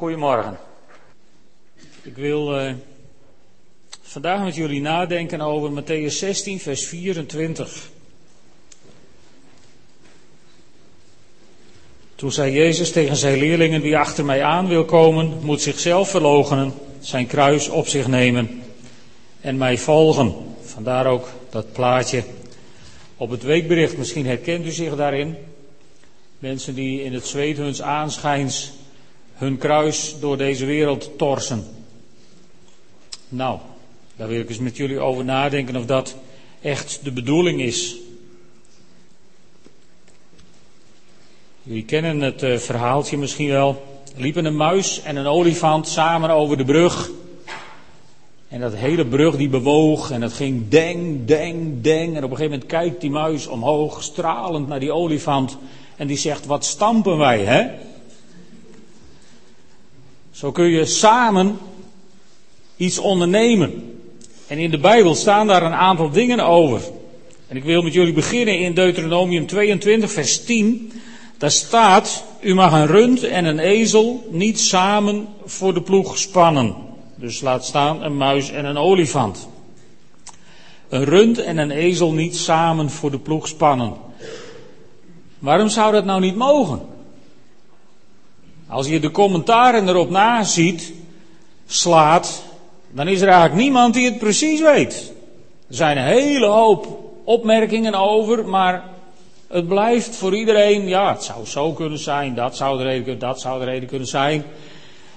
Goedemorgen. Ik wil uh, vandaag met jullie nadenken over Matthäus 16, vers 24. Toen zei Jezus tegen zijn leerlingen: Wie achter mij aan wil komen, moet zichzelf verloochenen, zijn kruis op zich nemen en mij volgen. Vandaar ook dat plaatje op het weekbericht. Misschien herkent u zich daarin. Mensen die in het zweet huns aanschijns hun kruis door deze wereld torsen. Nou, daar wil ik eens met jullie over nadenken of dat echt de bedoeling is. Jullie kennen het uh, verhaaltje misschien wel. Er liepen een muis en een olifant samen over de brug. En dat hele brug die bewoog en het ging deng, deng, deng. En op een gegeven moment kijkt die muis omhoog, stralend naar die olifant. En die zegt, wat stampen wij, hè? Zo kun je samen iets ondernemen. En in de Bijbel staan daar een aantal dingen over. En ik wil met jullie beginnen in Deuteronomium 22, vers 10. Daar staat, u mag een rund en een ezel niet samen voor de ploeg spannen. Dus laat staan een muis en een olifant. Een rund en een ezel niet samen voor de ploeg spannen. Waarom zou dat nou niet mogen? Als je de commentaren erop na ziet, slaat, dan is er eigenlijk niemand die het precies weet. Er zijn een hele hoop opmerkingen over, maar het blijft voor iedereen, ja, het zou zo kunnen zijn, dat zou de reden, dat zou de reden kunnen zijn.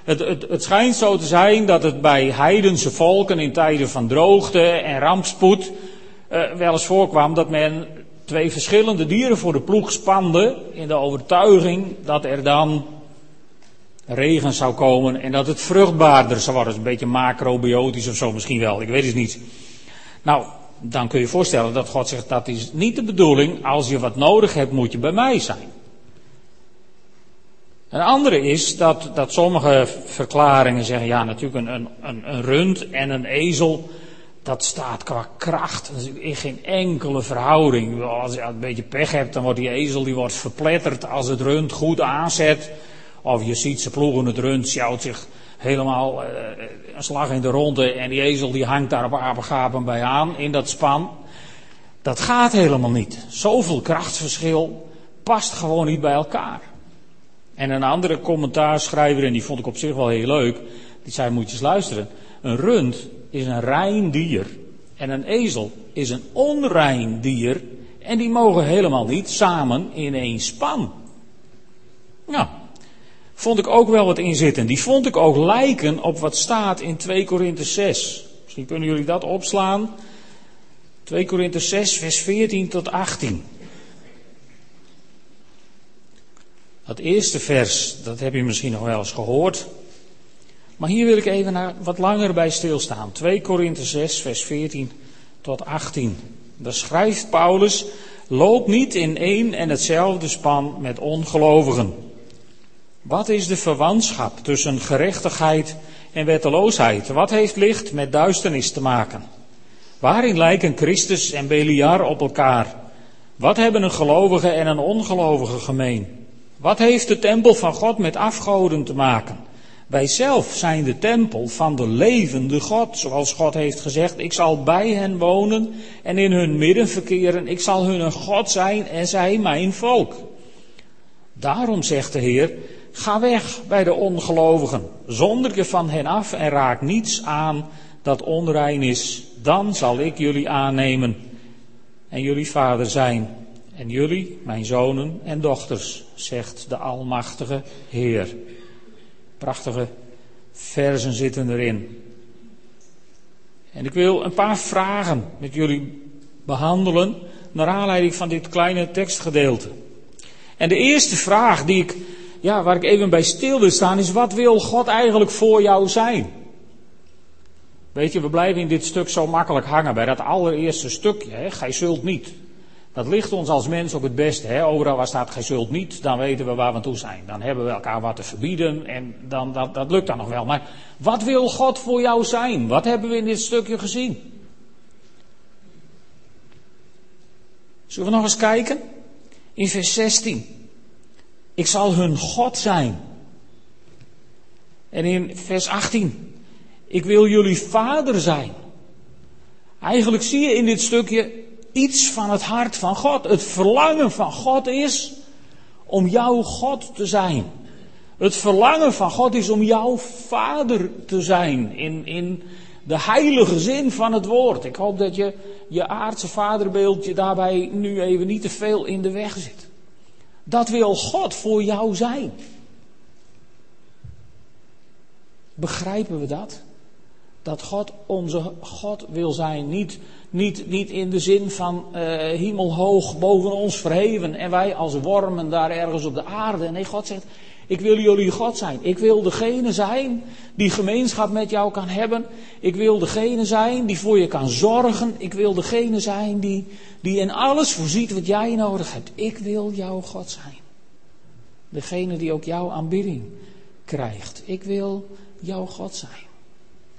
Het, het, het schijnt zo te zijn dat het bij heidense volken in tijden van droogte en rampspoed uh, wel eens voorkwam dat men twee verschillende dieren voor de ploeg spande in de overtuiging dat er dan regen zou komen en dat het vruchtbaarder zou worden. Een beetje macrobiotisch of zo misschien wel, ik weet het niet. Nou, dan kun je je voorstellen dat God zegt dat is niet de bedoeling. Als je wat nodig hebt moet je bij mij zijn. Een andere is dat, dat sommige verklaringen zeggen, ja natuurlijk een, een, een rund en een ezel, dat staat qua kracht in geen enkele verhouding. Als je een beetje pech hebt, dan wordt die ezel die wordt verpletterd als het rund goed aanzet. Of je ziet ze ploegen het rund, sjouwt zich helemaal uh, een slag in de ronde en die ezel die hangt daar op apengapen bij aan in dat span. Dat gaat helemaal niet. Zoveel krachtverschil past gewoon niet bij elkaar. En een andere commentaarschrijver, en die vond ik op zich wel heel leuk, die zei moet je eens luisteren. Een rund is een rein dier en een ezel is een onrein dier en die mogen helemaal niet samen in één span. Nou, vond ik ook wel wat in zitten. Die vond ik ook lijken op wat staat in 2 Korinthe 6. Misschien kunnen jullie dat opslaan. 2 Korinthe 6, vers 14 tot 18. Dat eerste vers, dat heb je misschien nog wel eens gehoord. Maar hier wil ik even wat langer bij stilstaan. 2 Korinthe 6, vers 14 tot 18. Daar schrijft Paulus: Loop niet in één en hetzelfde span met ongelovigen. Wat is de verwantschap tussen gerechtigheid en wetteloosheid? Wat heeft licht met duisternis te maken? Waarin lijken Christus en Beliar op elkaar? Wat hebben een gelovige en een ongelovige gemeen? Wat heeft de tempel van God met afgoden te maken? Wij zelf zijn de tempel van de levende God, zoals God heeft gezegd, ik zal bij hen wonen en in hun midden verkeren, ik zal hun een God zijn en zij mijn volk. Daarom zegt de Heer, Ga weg bij de ongelovigen, zonder je van hen af en raak niets aan dat onrein is. Dan zal ik jullie aannemen en jullie vader zijn. En jullie, mijn zonen en dochters, zegt de Almachtige Heer. Prachtige versen zitten erin. En ik wil een paar vragen met jullie behandelen naar aanleiding van dit kleine tekstgedeelte. En de eerste vraag die ik ja, waar ik even bij stil wil staan, is wat wil God eigenlijk voor jou zijn? Weet je, we blijven in dit stuk zo makkelijk hangen bij dat allereerste stukje, hè? gij zult niet. Dat ligt ons als mens ook het beste. Hè? Overal waar staat gij zult niet, dan weten we waar we aan toe zijn. Dan hebben we elkaar wat te verbieden en dan, dat lukt dan nog wel. Maar wat wil God voor jou zijn? Wat hebben we in dit stukje gezien? Zullen we nog eens kijken? In vers 16. Ik zal hun God zijn. En in vers 18. Ik wil jullie vader zijn. Eigenlijk zie je in dit stukje iets van het hart van God. Het verlangen van God is om jouw God te zijn. Het verlangen van God is om jouw vader te zijn. In, in de heilige zin van het woord. Ik hoop dat je je aardse vaderbeeldje daarbij nu even niet te veel in de weg zit. Dat wil God voor jou zijn. Begrijpen we dat? Dat God onze God wil zijn. Niet, niet, niet in de zin van hemelhoog boven ons verheven en wij als wormen daar ergens op de aarde. Nee, God zegt, ik wil jullie God zijn. Ik wil degene zijn die gemeenschap met jou kan hebben. Ik wil degene zijn die voor je kan zorgen. Ik wil degene zijn die, die in alles voorziet wat jij nodig hebt. Ik wil jouw God zijn. Degene die ook jouw aanbidding krijgt. Ik wil jouw God zijn.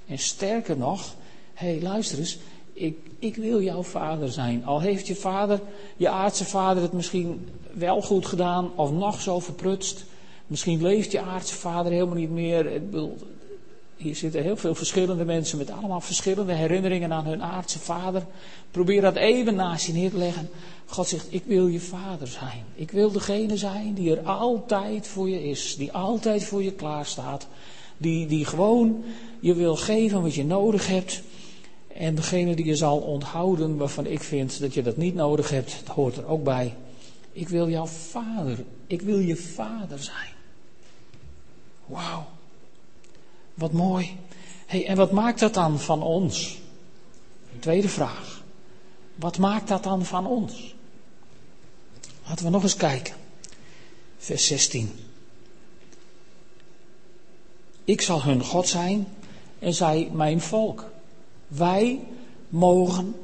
En sterker nog, hé hey, luister eens, ik, ik wil jouw vader zijn. Al heeft je vader, je aardse vader het misschien wel goed gedaan of nog zo verprutst. Misschien leeft je aardse vader helemaal niet meer. Ik bedoel, hier zitten heel veel verschillende mensen met allemaal verschillende herinneringen aan hun aardse vader. Probeer dat even naast je neer te leggen. God zegt, ik wil je vader zijn. Ik wil degene zijn die er altijd voor je is. Die altijd voor je klaar staat. Die, die gewoon je wil geven wat je nodig hebt. En degene die je zal onthouden waarvan ik vind dat je dat niet nodig hebt, dat hoort er ook bij. Ik wil jouw vader. Ik wil je vader zijn. Wauw. Wat mooi. Hey, en wat maakt dat dan van ons? Tweede vraag. Wat maakt dat dan van ons? Laten we nog eens kijken. Vers 16. Ik zal hun God zijn en zij mijn volk. Wij mogen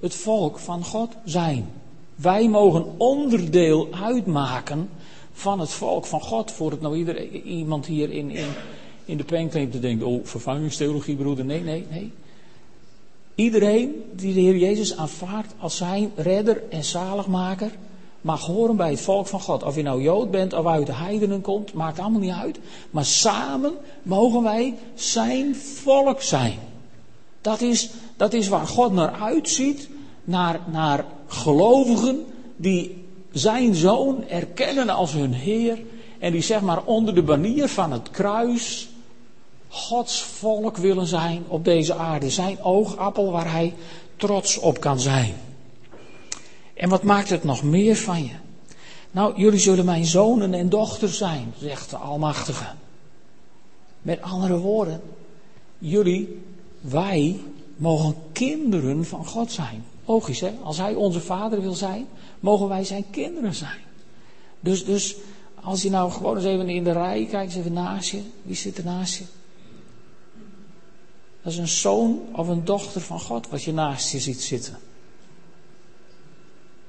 het volk van God zijn. Wij mogen onderdeel uitmaken van het volk van God. Voor het nou ieder, iemand hier in, in, in de pen te denken, oh vervangingstheologie broeder. Nee, nee, nee. Iedereen die de Heer Jezus aanvaardt als zijn redder en zaligmaker, mag horen bij het volk van God. Of je nou Jood bent of uit de heidenen komt, maakt allemaal niet uit. Maar samen mogen wij zijn volk zijn. Dat is, dat is waar God naar uitziet, naar, naar gelovigen die zijn zoon erkennen als hun Heer. En die zeg maar onder de banier van het kruis Gods volk willen zijn op deze aarde. Zijn oogappel waar hij trots op kan zijn. En wat maakt het nog meer van je? Nou, jullie zullen mijn zonen en dochters zijn, zegt de Almachtige. Met andere woorden, jullie, wij, mogen kinderen van God zijn. Logisch, hè? Als Hij onze vader wil zijn, mogen wij zijn kinderen zijn. Dus, dus als je nou gewoon eens even in de rij kijkt, eens even naast je. Wie zit er naast je? Dat is een zoon of een dochter van God wat je naast je ziet zitten.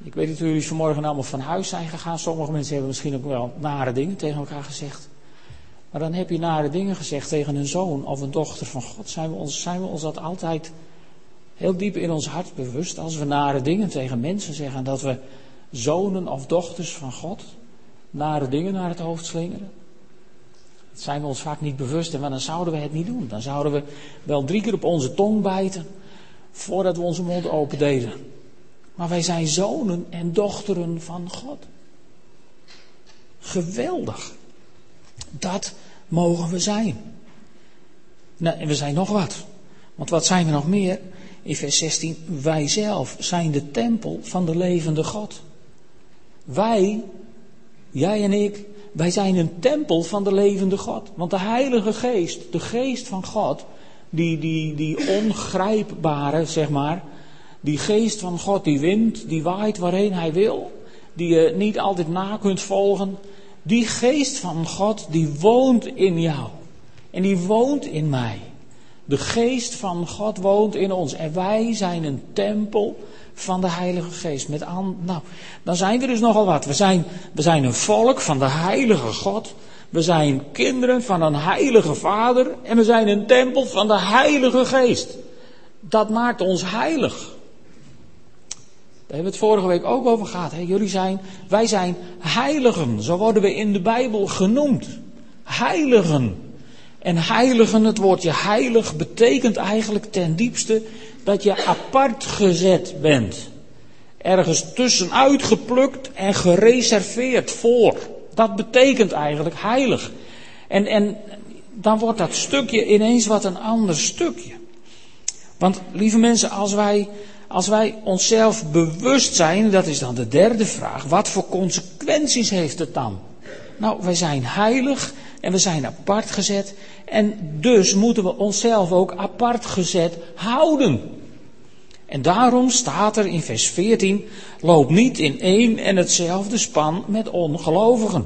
Ik weet hoe jullie vanmorgen allemaal van huis zijn gegaan. Sommige mensen hebben misschien ook wel nare dingen tegen elkaar gezegd. Maar dan heb je nare dingen gezegd tegen een zoon of een dochter van God. Zijn we ons, zijn we ons dat altijd heel diep in ons hart bewust als we nare dingen tegen mensen zeggen. Dat we zonen of dochters van God nare dingen naar het hoofd slingeren. Dat zijn we ons vaak niet bewust en dan zouden we het niet doen. Dan zouden we wel drie keer op onze tong bijten voordat we onze mond open deden. Maar wij zijn zonen en dochteren van God. Geweldig. Dat mogen we zijn. Nou, en we zijn nog wat. Want wat zijn we nog meer? In vers 16, wij zelf zijn de tempel van de levende God. Wij, jij en ik, wij zijn een tempel van de levende God. Want de Heilige Geest, de Geest van God, die, die, die ongrijpbare, zeg maar, die Geest van God, die wint, die waait waarheen Hij wil, die je niet altijd na kunt volgen, die Geest van God, die woont in jou. En die woont in mij. De geest van God woont in ons en wij zijn een tempel van de Heilige Geest. Met nou, dan zijn we dus nogal wat. We zijn, we zijn een volk van de Heilige God. We zijn kinderen van een Heilige Vader en we zijn een tempel van de Heilige Geest. Dat maakt ons heilig. Daar hebben we het vorige week ook over gehad. Hè? Jullie zijn, wij zijn heiligen. Zo worden we in de Bijbel genoemd. Heiligen. En heiligen, het woordje heilig betekent eigenlijk ten diepste dat je apart gezet bent. Ergens tussenuit geplukt en gereserveerd voor. Dat betekent eigenlijk heilig. En, en dan wordt dat stukje ineens wat een ander stukje. Want lieve mensen, als wij, als wij onszelf bewust zijn, dat is dan de derde vraag, wat voor consequenties heeft het dan? Nou, wij zijn heilig en we zijn apart gezet en dus moeten we onszelf ook apart gezet houden. En daarom staat er in vers 14, loop niet in één en hetzelfde span met ongelovigen.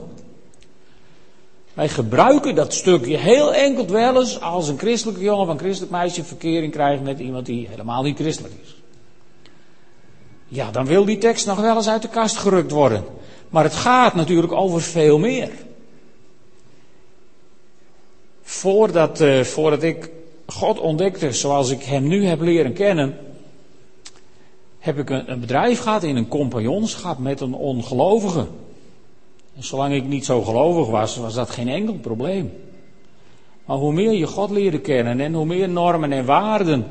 Wij gebruiken dat stukje heel enkel wel eens als een christelijke jongen of een christelijk meisje verkering krijgt met iemand die helemaal niet christelijk is. Ja, dan wil die tekst nog wel eens uit de kast gerukt worden. Maar het gaat natuurlijk over veel meer. Voordat, uh, voordat ik God ontdekte zoals ik hem nu heb leren kennen, heb ik een, een bedrijf gehad in een compagnonschap met een ongelovige. En zolang ik niet zo gelovig was, was dat geen enkel probleem. Maar hoe meer je God leerde kennen en hoe meer normen en waarden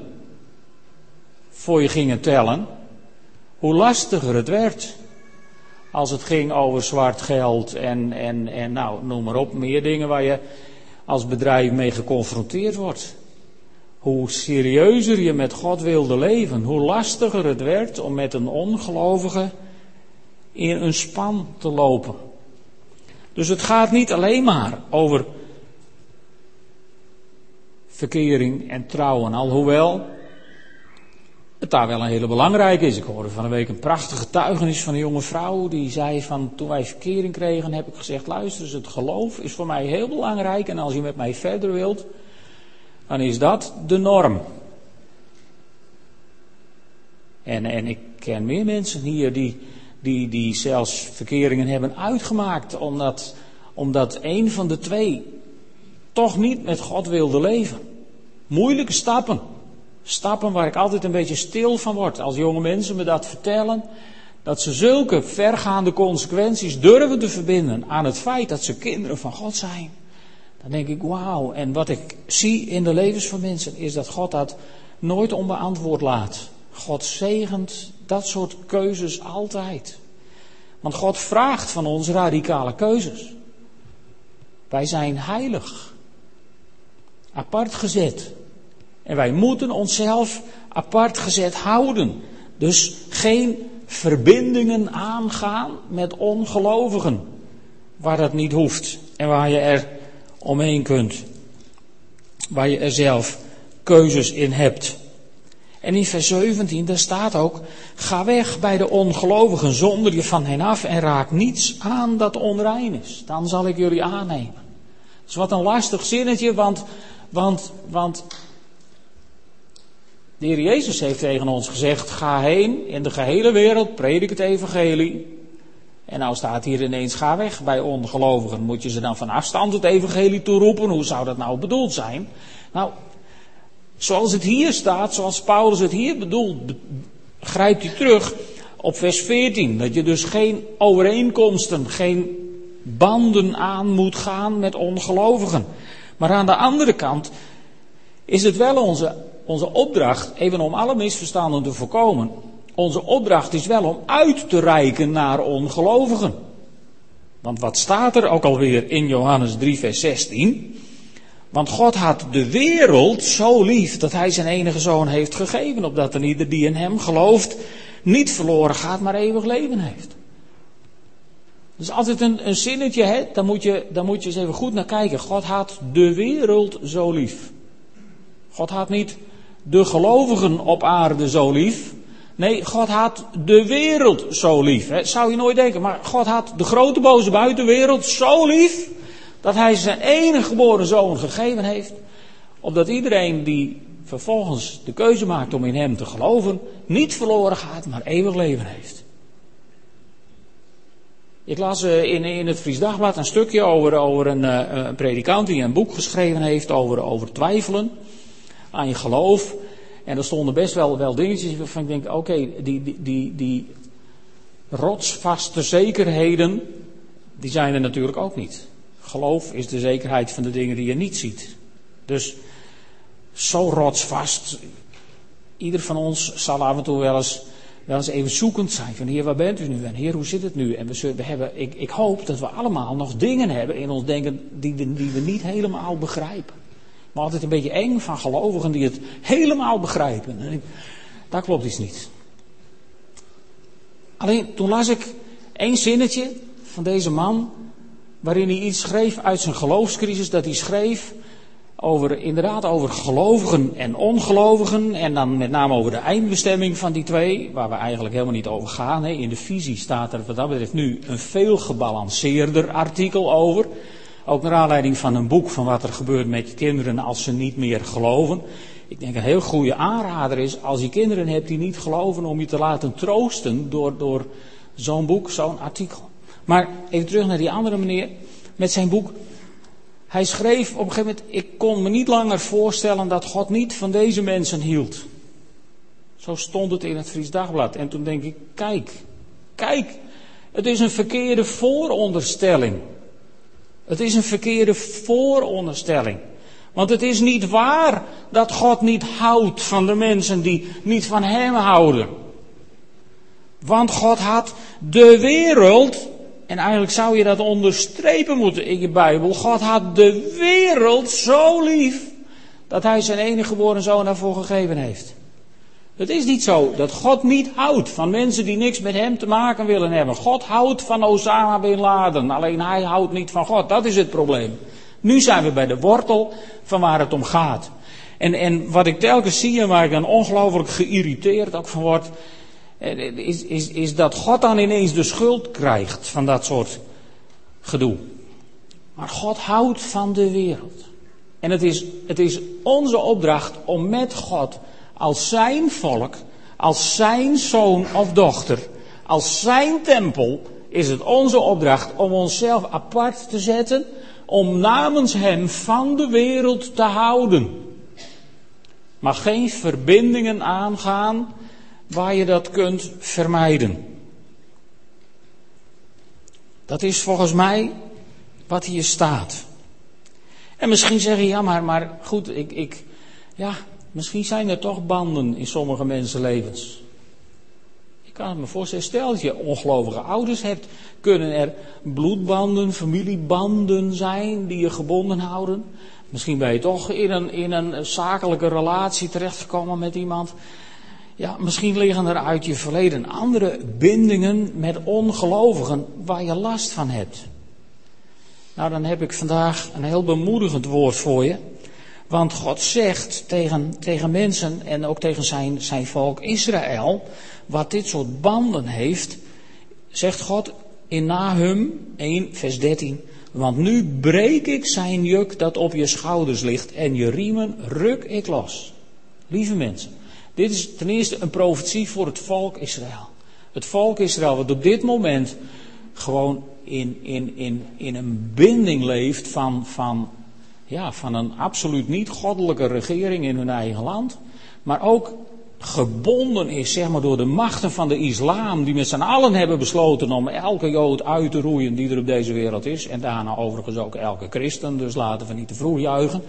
voor je gingen tellen, hoe lastiger het werd. Als het ging over zwart geld en, en, en nou, noem maar op, meer dingen waar je als bedrijf mee geconfronteerd wordt. Hoe serieuzer je met God wilde leven, hoe lastiger het werd om met een ongelovige in een span te lopen. Dus het gaat niet alleen maar over verkering en trouwen, alhoewel het daar wel een hele belangrijke is. Ik hoorde van een week een prachtige getuigenis van een jonge vrouw die zei van toen wij verkering kregen heb ik gezegd luister eens het geloof is voor mij heel belangrijk en als je met mij verder wilt dan is dat de norm. En, en ik ken meer mensen hier die die, die zelfs verkeringen hebben uitgemaakt, omdat, omdat een van de twee toch niet met God wilde leven. Moeilijke stappen. Stappen waar ik altijd een beetje stil van word als jonge mensen me dat vertellen. Dat ze zulke vergaande consequenties durven te verbinden aan het feit dat ze kinderen van God zijn. Dan denk ik, wauw. En wat ik zie in de levens van mensen is dat God dat nooit onbeantwoord laat. God zegent dat soort keuzes altijd. Want God vraagt van ons radicale keuzes. Wij zijn heilig. Apart gezet. En wij moeten onszelf apart gezet houden. Dus geen verbindingen aangaan met ongelovigen. Waar dat niet hoeft. En waar je er omheen kunt. Waar je er zelf keuzes in hebt. En in vers 17, daar staat ook, ga weg bij de ongelovigen zonder je van hen af en raak niets aan dat onrein is. Dan zal ik jullie aannemen. Dat is wat een lastig zinnetje, want, want, want de Heer Jezus heeft tegen ons gezegd, ga heen in de gehele wereld, predik het evangelie. En nou staat hier ineens, ga weg bij ongelovigen. Moet je ze dan van afstand het evangelie toeroepen? Hoe zou dat nou bedoeld zijn? Nou, Zoals het hier staat, zoals Paulus het hier bedoelt, grijpt hij terug op vers 14. Dat je dus geen overeenkomsten, geen banden aan moet gaan met ongelovigen. Maar aan de andere kant is het wel onze, onze opdracht, even om alle misverstanden te voorkomen. Onze opdracht is wel om uit te reiken naar ongelovigen. Want wat staat er ook alweer in Johannes 3, vers 16? Want God had de wereld zo lief dat hij zijn enige zoon heeft gegeven, opdat er ieder die in hem gelooft niet verloren gaat, maar eeuwig leven heeft. Dat is altijd een, een zinnetje, hè? Daar, moet je, daar moet je eens even goed naar kijken. God had de wereld zo lief. God had niet de gelovigen op aarde zo lief. Nee, God had de wereld zo lief. Hè? Zou je nooit denken, maar God had de grote boze buitenwereld zo lief dat hij zijn enige geboren zoon gegeven heeft, opdat iedereen die vervolgens de keuze maakt om in hem te geloven, niet verloren gaat, maar eeuwig leven heeft. Ik las eh, in, het Fries Dagblad een stukje over, eh, een predikant die een boek geschreven heeft over, over twijfelen aan je geloof. En er stonden best wel, wel dingetjes waarvan ik denk, oké, die, die, die, die rotsvaste zekerheden, die zijn er natuurlijk ook niet. Geloof is de zekerheid van de dingen die je niet ziet. Dus zo rotsvast. Ieder van ons zal af en toe wel eens, wel eens even zoekend zijn. Van heer, waar bent u nu? En heer, hoe zit het nu? En we, we hebben, ik, ik hoop dat we allemaal nog dingen hebben in ons denken die die we niet helemaal begrijpen. Maar altijd een beetje eng van gelovigen die het helemaal begrijpen. En ik, daar klopt iets niet. Alleen toen las ik één zinnetje van deze man, waarin hij iets schreef uit zijn geloofscrisis, dat hij schreef over, inderdaad over gelovigen en ongelovigen, en dan met name over de eindbestemming van die twee, waar we eigenlijk helemaal niet over gaan. In de visie staat er wat dat betreft nu een veel gebalanceerder artikel over. Ook naar aanleiding van een boek van wat er gebeurt met je kinderen als ze niet meer geloven. Ik denk een heel goede aanrader is als je kinderen hebt die niet geloven om je te laten troosten door, door zo'n boek, zo'n artikel. Maar even terug naar die andere meneer met zijn boek. Hij schreef op een gegeven moment, ik kon me niet langer voorstellen dat God niet van deze mensen hield. Zo stond het in het Fries Dagblad. En toen denk ik, kijk, kijk, het is een verkeerde vooronderstelling. Het is een verkeerde vooronderstelling. Want het is niet waar dat God niet houdt van de mensen die niet van Hem houden. Want God had de wereld, en eigenlijk zou je dat onderstrepen moeten in je Bijbel, God had de wereld zo lief dat Hij zijn enige geboren zoon daarvoor gegeven heeft. Het is niet zo dat God niet houdt van mensen die niks met Hem te maken willen hebben. God houdt van Osama Bin Laden, alleen Hij houdt niet van God. Dat is het probleem. Nu zijn we bij de wortel van waar het om gaat. En, en wat ik telkens zie en waar ik dan ongelooflijk geïrriteerd ook van word, eh, is, is, is dat God dan ineens de schuld krijgt van dat soort gedoe. Maar God houdt van de wereld. En het is, het is onze opdracht om met God als zijn volk, als zijn zoon of dochter, als zijn tempel, is het onze opdracht om onszelf apart te zetten om namens Hem van de wereld te houden. Maar geen verbindingen aangaan waar je dat kunt vermijden. Dat is volgens mij wat hier staat. En misschien zeg je, ja, maar, maar goed, ik, ik, ja, misschien zijn er toch banden in sommige mensenlevens. Ik kan het me voorstellen, stel dat je ongelovige ouders hebt, kunnen er bloedbanden, familiebanden zijn die je gebonden houden. Misschien ben je toch in een, in een zakelijke relatie terechtgekomen met iemand. Ja, misschien liggen er uit je verleden andere bindingen met ongelovigen waar je last van hebt. Nou, dan heb ik vandaag een heel bemoedigend woord voor je. Want God zegt tegen, tegen mensen en ook tegen zijn, zijn volk Israël, wat dit soort banden heeft, zegt God in Nahum 1, vers 13. Want nu breek ik zijn juk dat op je schouders ligt en je riemen ruk ik los. Lieve mensen, dit is ten eerste een profetie voor het volk Israël. Het volk Israël wat op dit moment gewoon in, in, in, in een binding leeft van, van, ja, van een absoluut niet goddelijke regering in hun eigen land. Maar ook gebonden is zeg maar, door de machten van de islam, die met z'n allen hebben besloten om elke jood uit te roeien die er op deze wereld is. En daarna overigens ook elke christen, dus laten we niet te vroeg juichen.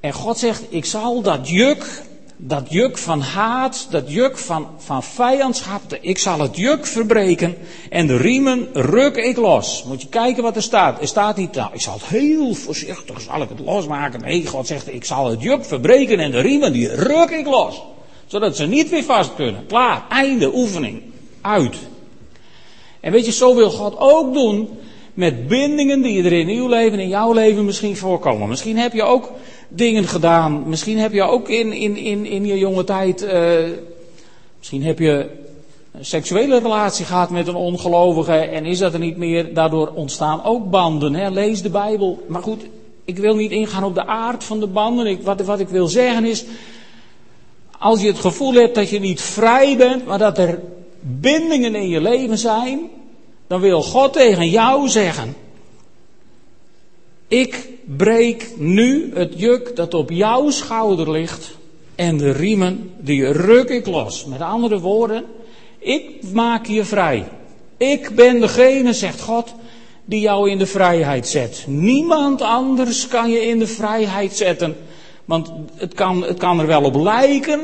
En God zegt, ik zal dat juk dat juk van haat, dat juk van, van vijandschap, ik zal het juk verbreken en de riemen ruk ik los. Moet je kijken wat er staat. Er staat niet, nou, ik zal het heel voorzichtig, zal ik het losmaken. Nee, God zegt, ik zal het juk verbreken en de riemen die ruk ik los. Zodat ze niet weer vast kunnen. Klaar, einde, oefening, uit. En weet je, zo wil God ook doen met bindingen die er in uw leven, in jouw leven misschien voorkomen. Misschien heb je ook dingen gedaan. Misschien heb je ook in, in, in, in je jonge tijd. Uh, misschien heb je een seksuele relatie gehad met een ongelovige. En is dat er niet meer? Daardoor ontstaan ook banden. Hè? Lees de Bijbel. Maar goed, ik wil niet ingaan op de aard van de banden. Ik, wat, wat ik wil zeggen is. Als je het gevoel hebt dat je niet vrij bent, maar dat er bindingen in je leven zijn, dan wil God tegen jou zeggen: Ik breek nu het juk dat op jouw schouder ligt en de riemen die ruk ik los. Met andere woorden, ik maak je vrij. Ik ben degene, zegt God, die jou in de vrijheid zet. Niemand anders kan je in de vrijheid zetten. Want het kan, het kan er wel op lijken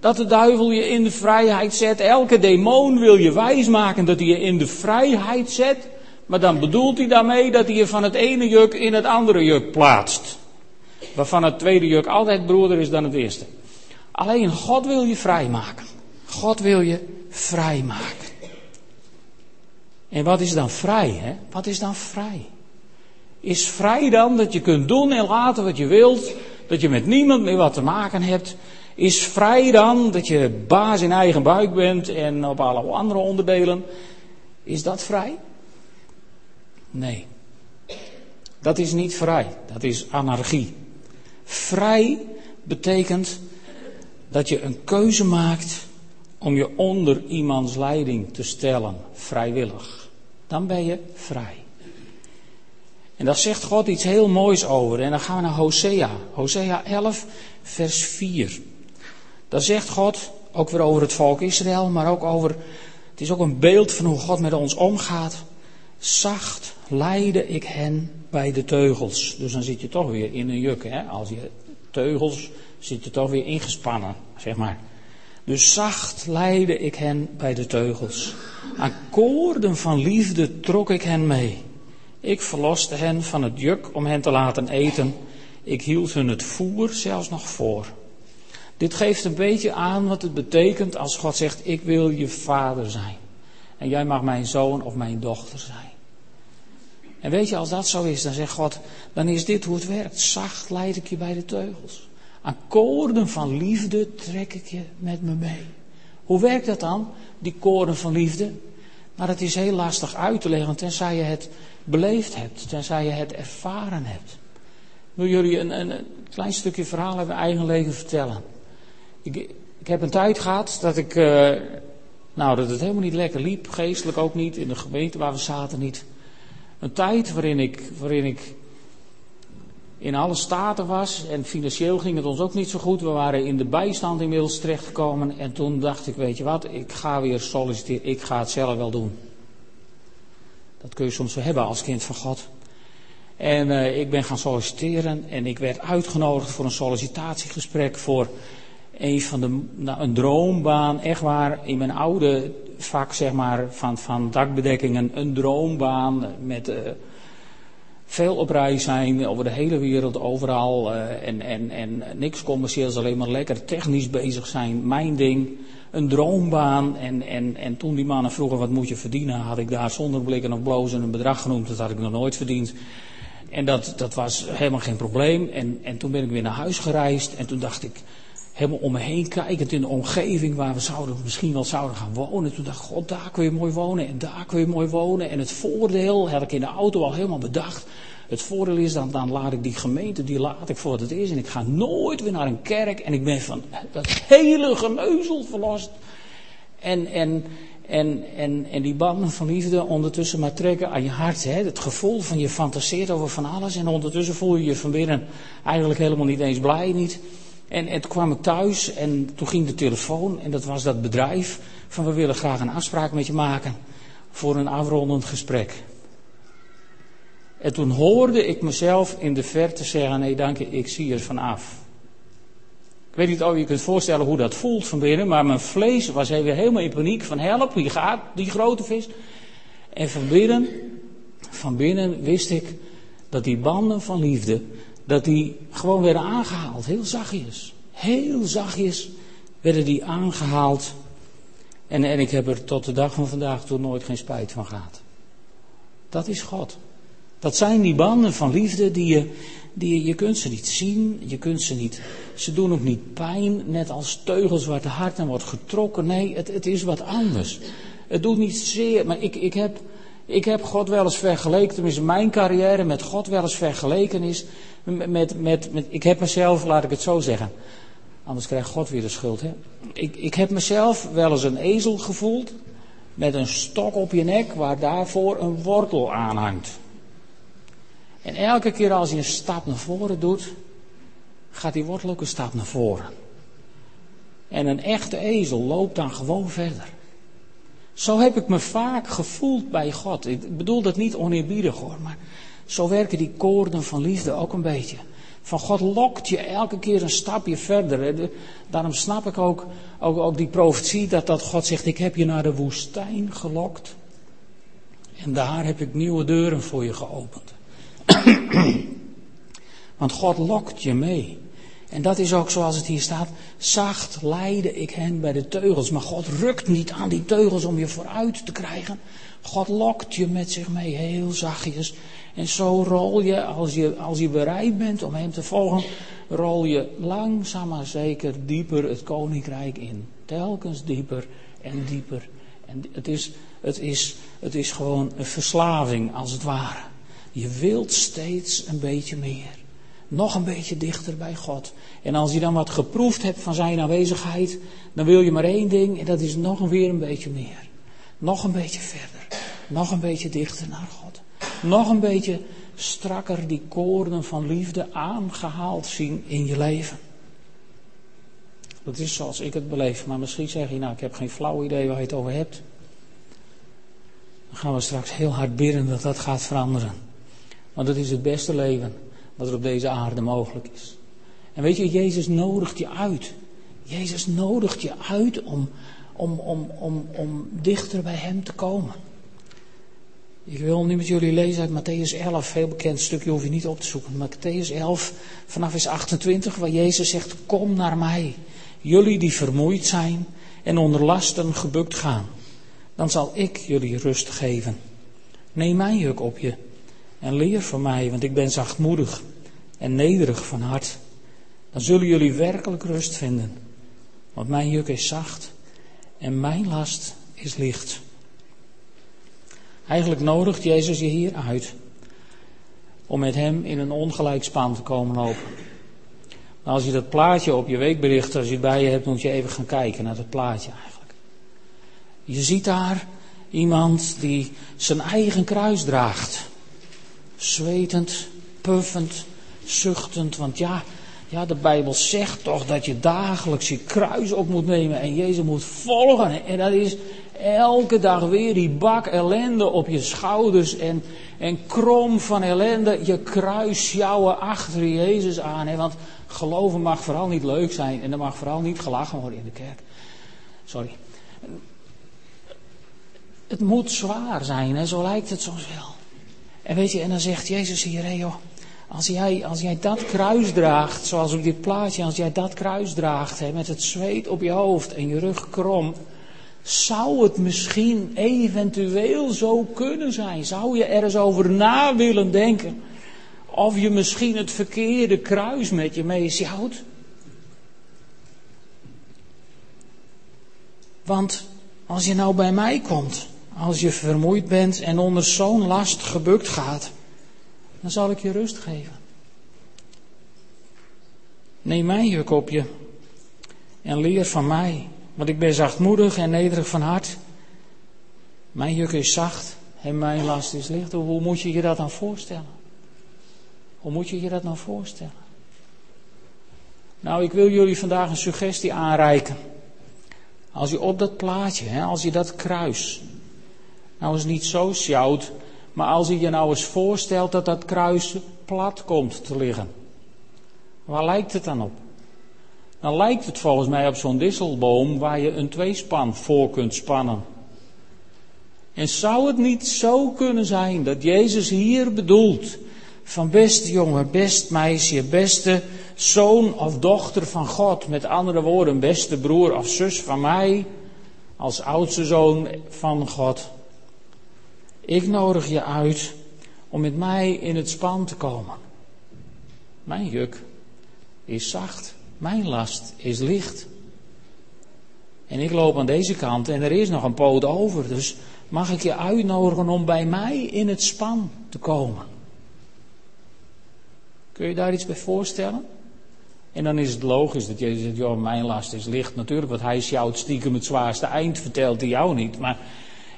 dat de duivel je in de vrijheid zet. Elke demon wil je wijsmaken dat hij je in de vrijheid zet. Maar dan bedoelt hij daarmee dat hij je van het ene juk in het andere juk plaatst. Waarvan het tweede juk altijd broeder is dan het eerste. Alleen God wil je vrijmaken. God wil je vrijmaken. En wat is dan vrij, hè? Wat is dan vrij? Is vrij dan dat je kunt doen en laten wat je wilt, dat je met niemand meer wat te maken hebt? Is vrij dan dat je baas in eigen buik bent en op alle andere onderdelen? Is dat vrij? Nee. Dat is niet vrij, dat is anarchie. Vrij betekent dat je een keuze maakt om je onder iemands leiding te stellen, vrijwillig. Dan ben je vrij. En daar zegt God iets heel moois over. En dan gaan we naar Hosea. Hosea 11, vers 4. Daar zegt God, ook weer over het volk Israël, maar ook over, het is ook een beeld van hoe God met ons omgaat. Zacht leide ik hen bij de teugels. Dus dan zit je toch weer in een juk. Hè? Als je teugels, zit je toch weer ingespannen, zeg maar. Dus zacht leidde ik hen bij de teugels. Aan koorden van liefde trok ik hen mee. Ik verloste hen van het juk om hen te laten eten. Ik hield hun het voer zelfs nog voor. Dit geeft een beetje aan wat het betekent als God zegt: Ik wil je vader zijn. En jij mag mijn zoon of mijn dochter zijn. En weet je, als dat zo is, dan zegt God: Dan is dit hoe het werkt. Zacht leid ik je bij de teugels. Akkoorden van liefde trek ik je met me mee. Hoe werkt dat dan, die koorden van liefde? Maar het is heel lastig uit te leggen, tenzij je het beleefd hebt, tenzij je het ervaren hebt. Ik wil jullie een, een, klein stukje verhaal uit mijn eigen leven vertellen. Ik, ik heb een tijd gehad dat ik, uh, nou, dat het helemaal niet lekker liep, geestelijk ook niet, in de gemeente waar we zaten niet. Een tijd waarin ik, waarin ik in alle staten was. En financieel ging het ons ook niet zo goed. We waren in de bijstand inmiddels terechtgekomen. En toen dacht ik, weet je wat, ik ga weer solliciteren. Ik ga het zelf wel doen. Dat kun je soms wel hebben als kind van God. En uh, ik ben gaan solliciteren en ik werd uitgenodigd voor een sollicitatiegesprek voor een van de, nou, een droombaan, echt waar, in mijn oude vak zeg maar, van, van dakbedekkingen, een droombaan met... Uh, veel op reis zijn, over de hele wereld, overal. Uh, en, en, en niks commercieels, alleen maar lekker technisch bezig zijn. Mijn ding, een droombaan. En, en, en toen die mannen vroegen wat moet je verdienen, had ik daar zonder blikken of blozen een bedrag genoemd. Dat had ik nog nooit verdiend. En dat, dat was helemaal geen probleem. En, en toen ben ik weer naar huis gereisd. En toen dacht ik, helemaal om me heen kijkend in de omgeving waar we zouden, misschien wel zouden gaan wonen. Toen dacht ik, god, daar kun je mooi wonen en daar kun je mooi wonen. En het voordeel had ik in de auto al helemaal bedacht. Het voordeel is dan, dan laat ik die gemeente, die laat ik voor wat het is. En ik ga nooit weer naar een kerk. En ik ben van dat hele geneuzel verlost. En, en, en, en, en die banden van liefde ondertussen maar trekken aan je hart. Hè? Het gevoel van je fantaseert over van alles. En ondertussen voel je je van binnen eigenlijk helemaal niet eens blij. Niet. En, en toen kwam ik thuis en toen ging de telefoon. En dat was dat bedrijf van we willen graag een afspraak met je maken. Voor een afrondend gesprek. En toen hoorde ik mezelf in de verte zeggen: Nee, dank je, ik zie er vanaf. Ik weet niet of je kunt voorstellen hoe dat voelt van binnen, maar mijn vlees was weer helemaal in paniek: van help, wie gaat die grote vis? En van binnen, van binnen wist ik dat die banden van liefde, dat die gewoon werden aangehaald. Heel zachtjes. Heel zachtjes werden die aangehaald. En, en ik heb er tot de dag van vandaag toen nooit geen spijt van gehad. Dat is God. Dat zijn die banden van liefde die je, die je kunt ze niet zien, je kunt ze niet, ze doen ook niet pijn, net als teugels waar het hart aan wordt getrokken. Nee, het, het is wat anders. Het doet niet zeer, maar ik, ik, heb, ik heb God wel eens vergeleken, tenminste mijn carrière met God wel eens vergeleken is, met, met, met, ik heb mezelf, laat ik het zo zeggen, anders krijgt God weer de schuld. Hè? Ik, ik heb mezelf wel eens een ezel gevoeld, met een stok op je nek waar daarvoor een wortel aan hangt. En elke keer als hij een stap naar voren doet, gaat die wortel ook een stap naar voren. En een echte ezel loopt dan gewoon verder. Zo heb ik me vaak gevoeld bij God. Ik bedoel dat niet oneerbiedig hoor, maar zo werken die koorden van liefde ook een beetje. Van God lokt je elke keer een stapje verder. Daarom snap ik ook, ook, ook die profetie dat, dat God zegt, ik heb je naar de woestijn gelokt. En daar heb ik nieuwe deuren voor je geopend. Want God lokt je mee. En dat is ook zoals het hier staat. Zacht leidde ik hen bij de teugels. Maar God rukt niet aan die teugels om je vooruit te krijgen. God lokt je met zich mee heel zachtjes. En zo rol je als, je, als je bereid bent om hem te volgen, rol je langzaam maar zeker dieper het koninkrijk in. Telkens dieper en dieper. En het is, het is, het is gewoon een verslaving als het ware. Je wilt steeds een beetje meer. Nog een beetje dichter bij God. En als je dan wat geproefd hebt van zijn aanwezigheid, dan wil je maar één ding en dat is nog weer een beetje meer. Nog een beetje verder. Nog een beetje dichter naar God. Nog een beetje strakker die koorden van liefde aangehaald zien in je leven. Dat is zoals ik het beleef. Maar misschien zeg je, nou, ik heb geen flauw idee waar je het over hebt. Dan gaan we straks heel hard bidden dat dat gaat veranderen. Want het is het beste leven wat er op deze aarde mogelijk is. En weet je, Jezus nodigt je uit. Jezus nodigt je uit om, om, om, om, om dichter bij Hem te komen. Ik wil nu met jullie lezen uit Matthäus 11, heel bekend stukje, hoef je niet op te zoeken. Matthäus 11, vanaf vers 28, waar Jezus zegt, kom naar mij, jullie die vermoeid zijn en onder lasten gebukt gaan. Dan zal ik jullie rust geven. Neem mijn juk op je en leer van mij, want ik ben zachtmoedig en nederig van hart. Dan zullen jullie werkelijk rust vinden. Want mijn juk is zacht en mijn last is licht. Eigenlijk nodigt Jezus je hier uit om met hem in een ongelijk span te komen lopen. Als je dat plaatje op je weekbericht, als je het bij je hebt, moet je even gaan kijken naar dat plaatje eigenlijk. Je ziet daar iemand die zijn eigen kruis draagt. Zwetend, puffend, zuchtend. Want ja, ja, de Bijbel zegt toch dat je dagelijks je kruis op moet nemen en Jezus moet volgen. En dat is elke dag weer die bak ellende op je schouders en, en krom van ellende je kruis sjouwen achter Jezus aan. Hè? Want geloven mag vooral niet leuk zijn en er mag vooral niet gelachen worden in de kerk. Sorry. Het moet zwaar zijn, hè? zo lijkt het soms wel. En weet je, en dan zegt Jezus hier, joh, als jij, als jij dat kruis draagt, zoals op dit plaatje, als jij dat kruis draagt, hè, met het zweet op je hoofd en je rug krom, zou het misschien eventueel zo kunnen zijn? Zou je er eens over na willen denken? Of je misschien het verkeerde kruis met je meesjouwt? Want als je nou bij mij komt, als je vermoeid bent en onder zo'n last gebukt gaat, dan zal ik je rust geven. Neem op je en leer van mij, want ik ben zachtmoedig en nederig van hart. Mijn juk is zacht en mijn last is licht. Hoe moet je je dat dan voorstellen? Hoe moet je je dat nou voorstellen? Nou, ik wil jullie vandaag een suggestie aanreiken. Als je op dat plaatje, hè, als je dat kruis, nou eens niet zo sjouwt, maar als je je nou eens voorstelt dat dat kruis plat komt te liggen. Waar lijkt het dan op? Dan lijkt het volgens mij op zo'n disselboom waar je een tweespan voor kunt spannen. En zou het niet zo kunnen zijn dat Jezus hier bedoelt van beste jongen, best meisje, beste zoon of dochter van God, met andere woorden, beste broer of zus van mij, als oudste zoon van God. Ik nodig je uit om met mij in het span te komen. Mijn juk is zacht, mijn last is licht. En ik loop aan deze kant en er is nog een poot over, dus mag ik je uitnodigen om bij mij in het span te komen. Kun je daar iets bij voorstellen? En dan is het logisch dat je zegt, joh, mijn last is licht. Natuurlijk, want hij sjouwt stiekem het zwaarste eind, vertelt hij jou niet. Maar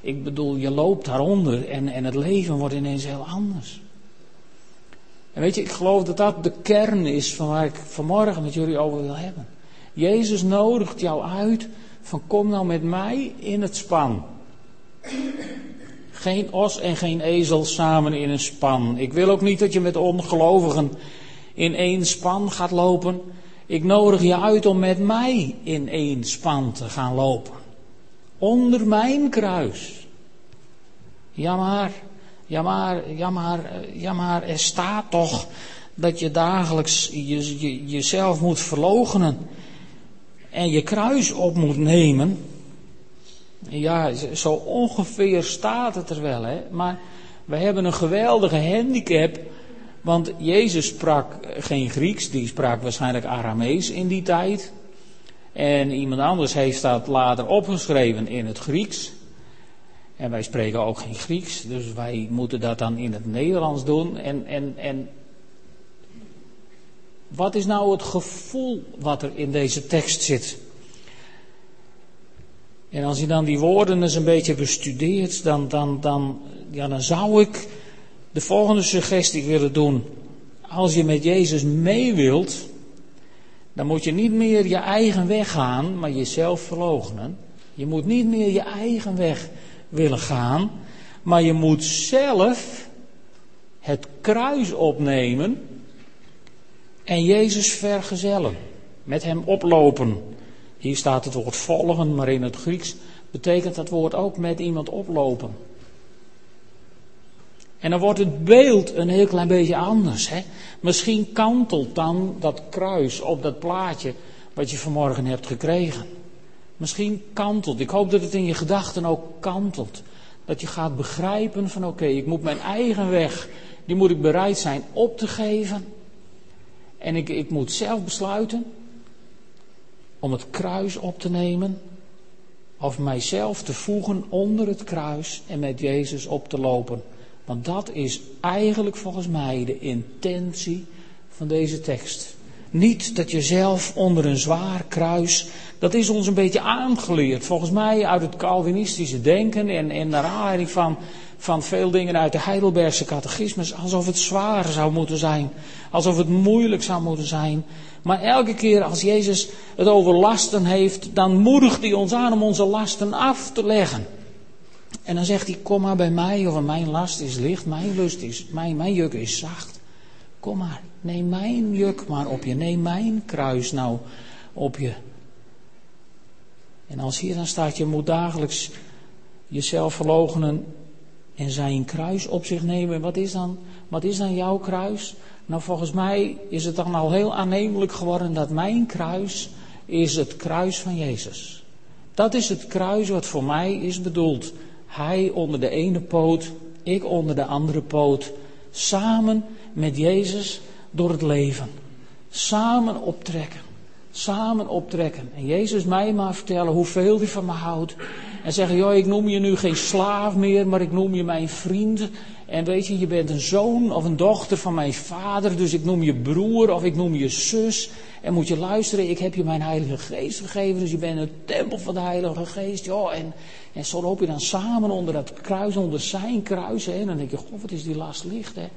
ik bedoel, je loopt daaronder en, en het leven wordt ineens heel anders. En weet je, ik geloof dat dat de kern is van waar ik vanmorgen met jullie over wil hebben. Jezus nodigt jou uit van kom nou met mij in het span. Geen os en geen ezel samen in een span. Ik wil ook niet dat je met ongelovigen in één span gaat lopen. Ik nodig je uit om met mij in één span te gaan lopen. Onder mijn kruis. Ja maar, ja maar, ja maar, ja maar, er staat toch dat je dagelijks je, je, jezelf moet verloochenen en je kruis op moet nemen. Ja, zo ongeveer staat het er wel, hè. Maar we hebben een geweldige handicap, want Jezus sprak geen Grieks, die sprak waarschijnlijk Aramees in die tijd. En iemand anders heeft dat later opgeschreven in het Grieks. En wij spreken ook geen Grieks, dus wij moeten dat dan in het Nederlands doen. En, en, en wat is nou het gevoel wat er in deze tekst zit? En als je dan die woorden eens een beetje bestudeert, dan, dan, dan, ja, dan zou ik de volgende suggestie willen doen. Als je met Jezus mee wilt, dan moet je niet meer je eigen weg gaan, maar jezelf verloochenen. Je moet niet meer je eigen weg willen gaan, maar je moet zelf het kruis opnemen en Jezus vergezellen. Met hem oplopen. Hier staat het woord volgen, maar in het Grieks betekent dat woord ook met iemand oplopen. En dan wordt het beeld een heel klein beetje anders. Hè? Misschien kantelt dan dat kruis op dat plaatje wat je vanmorgen hebt gekregen. Misschien kantelt. Ik hoop dat het in je gedachten ook kantelt. Dat je gaat begrijpen van oké, ik moet mijn eigen weg, die moet ik bereid zijn op te geven. En ik, ik moet zelf besluiten om het kruis op te nemen. Of mijzelf te voegen onder het kruis en met Jezus op te lopen. Want dat is eigenlijk volgens mij de intentie van deze tekst. Niet dat je zelf onder een zwaar kruis, dat is ons een beetje aangeleerd. Volgens mij uit het Calvinistische denken en, en naar aanleiding van van veel dingen uit de Heidelbergse catechismus. Alsof het zwaar zou moeten zijn. Alsof het moeilijk zou moeten zijn. Maar elke keer als Jezus het over lasten heeft, dan moedigt hij ons aan om onze lasten af te leggen. En dan zegt hij, kom maar bij mij, of mijn last is licht, mijn lust is, mijn, mijn juk is zacht. Kom maar, neem mijn juk maar op je, neem mijn kruis nou op je. En als hier dan staat, je moet dagelijks jezelf verloochenen en zijn kruis op zich nemen. Wat is dan, wat is dan jouw kruis? Nou, volgens mij is het dan al heel aannemelijk geworden dat mijn kruis is het kruis van Jezus. Dat is het kruis wat voor mij is bedoeld. Hij onder de ene poot, ik onder de andere poot. Samen met Jezus door het leven. Samen optrekken. Samen optrekken. En Jezus mij maar vertellen hoeveel hij van me houdt. En zeggen, joh, ik noem je nu geen slaaf meer, maar ik noem je mijn vriend. En weet je, je bent een zoon of een dochter van mijn vader, dus ik noem je broer of ik noem je zus. En moet je luisteren, ik heb je mijn Heilige Geest gegeven, dus je bent een tempel van de Heilige Geest. Joh, en, en zo loop je dan samen onder dat kruis, onder zijn kruis. Hè, en dan denk je, god, wat is die last licht, hè.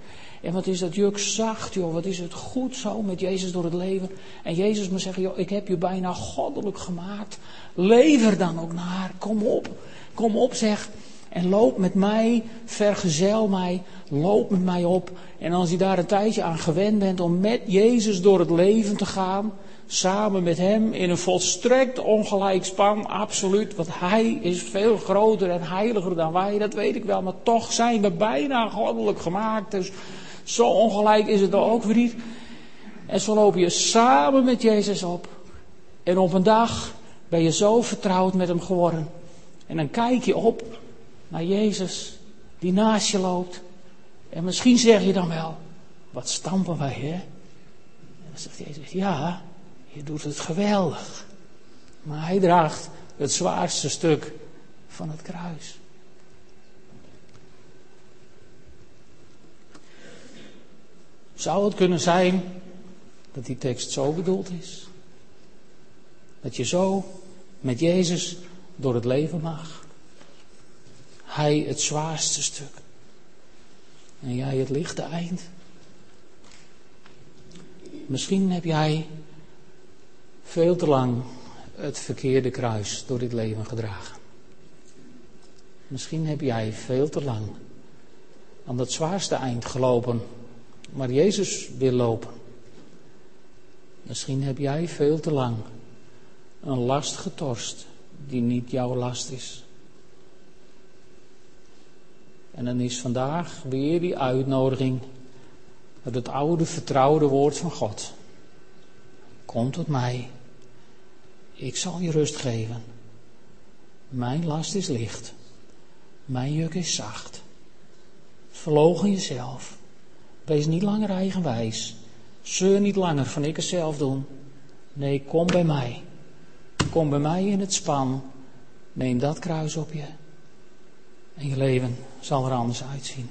En wat is dat juk zacht, joh. Wat is het goed zo met Jezus door het leven. En Jezus me zeggen, joh, ik heb je bijna goddelijk gemaakt. Lever dan ook naar. Kom op. Kom op, zeg. En loop met mij, vergezel mij, loop met mij op. En als je daar een tijdje aan gewend bent om met Jezus door het leven te gaan, samen met Hem in een volstrekt ongelijk span, absoluut. Want Hij is veel groter en heiliger dan wij, dat weet ik wel. Maar toch zijn we bijna goddelijk gemaakt. Dus zo ongelijk is het dan ook weer niet. En zo loop je samen met Jezus op. En op een dag ben je zo vertrouwd met hem geworden. En dan kijk je op naar Jezus die naast je loopt. En misschien zeg je dan wel, wat stampen wij hè? En dan zegt Jezus, ja, je doet het geweldig. Maar hij draagt het zwaarste stuk van het kruis. Zou het kunnen zijn dat die tekst zo bedoeld is? Dat je zo met Jezus door het leven mag. Hij het zwaarste stuk. En jij het lichte eind. Misschien heb jij veel te lang het verkeerde kruis door dit leven gedragen. Misschien heb jij veel te lang aan het zwaarste eind gelopen, maar Jezus wil lopen. Misschien heb jij veel te lang een last getorst die niet jouw last is. En dan is vandaag weer die uitnodiging met het oude vertrouwde woord van God. Kom tot mij. Ik zal je rust geven. Mijn last is licht. Mijn juk is zacht. Verlogen jezelf. Wees niet langer eigenwijs. Zeur niet langer van ik het zelf doen. Nee, kom bij mij. Kom bij mij in het span. Neem dat kruis op je. En je leven zal er anders uitzien.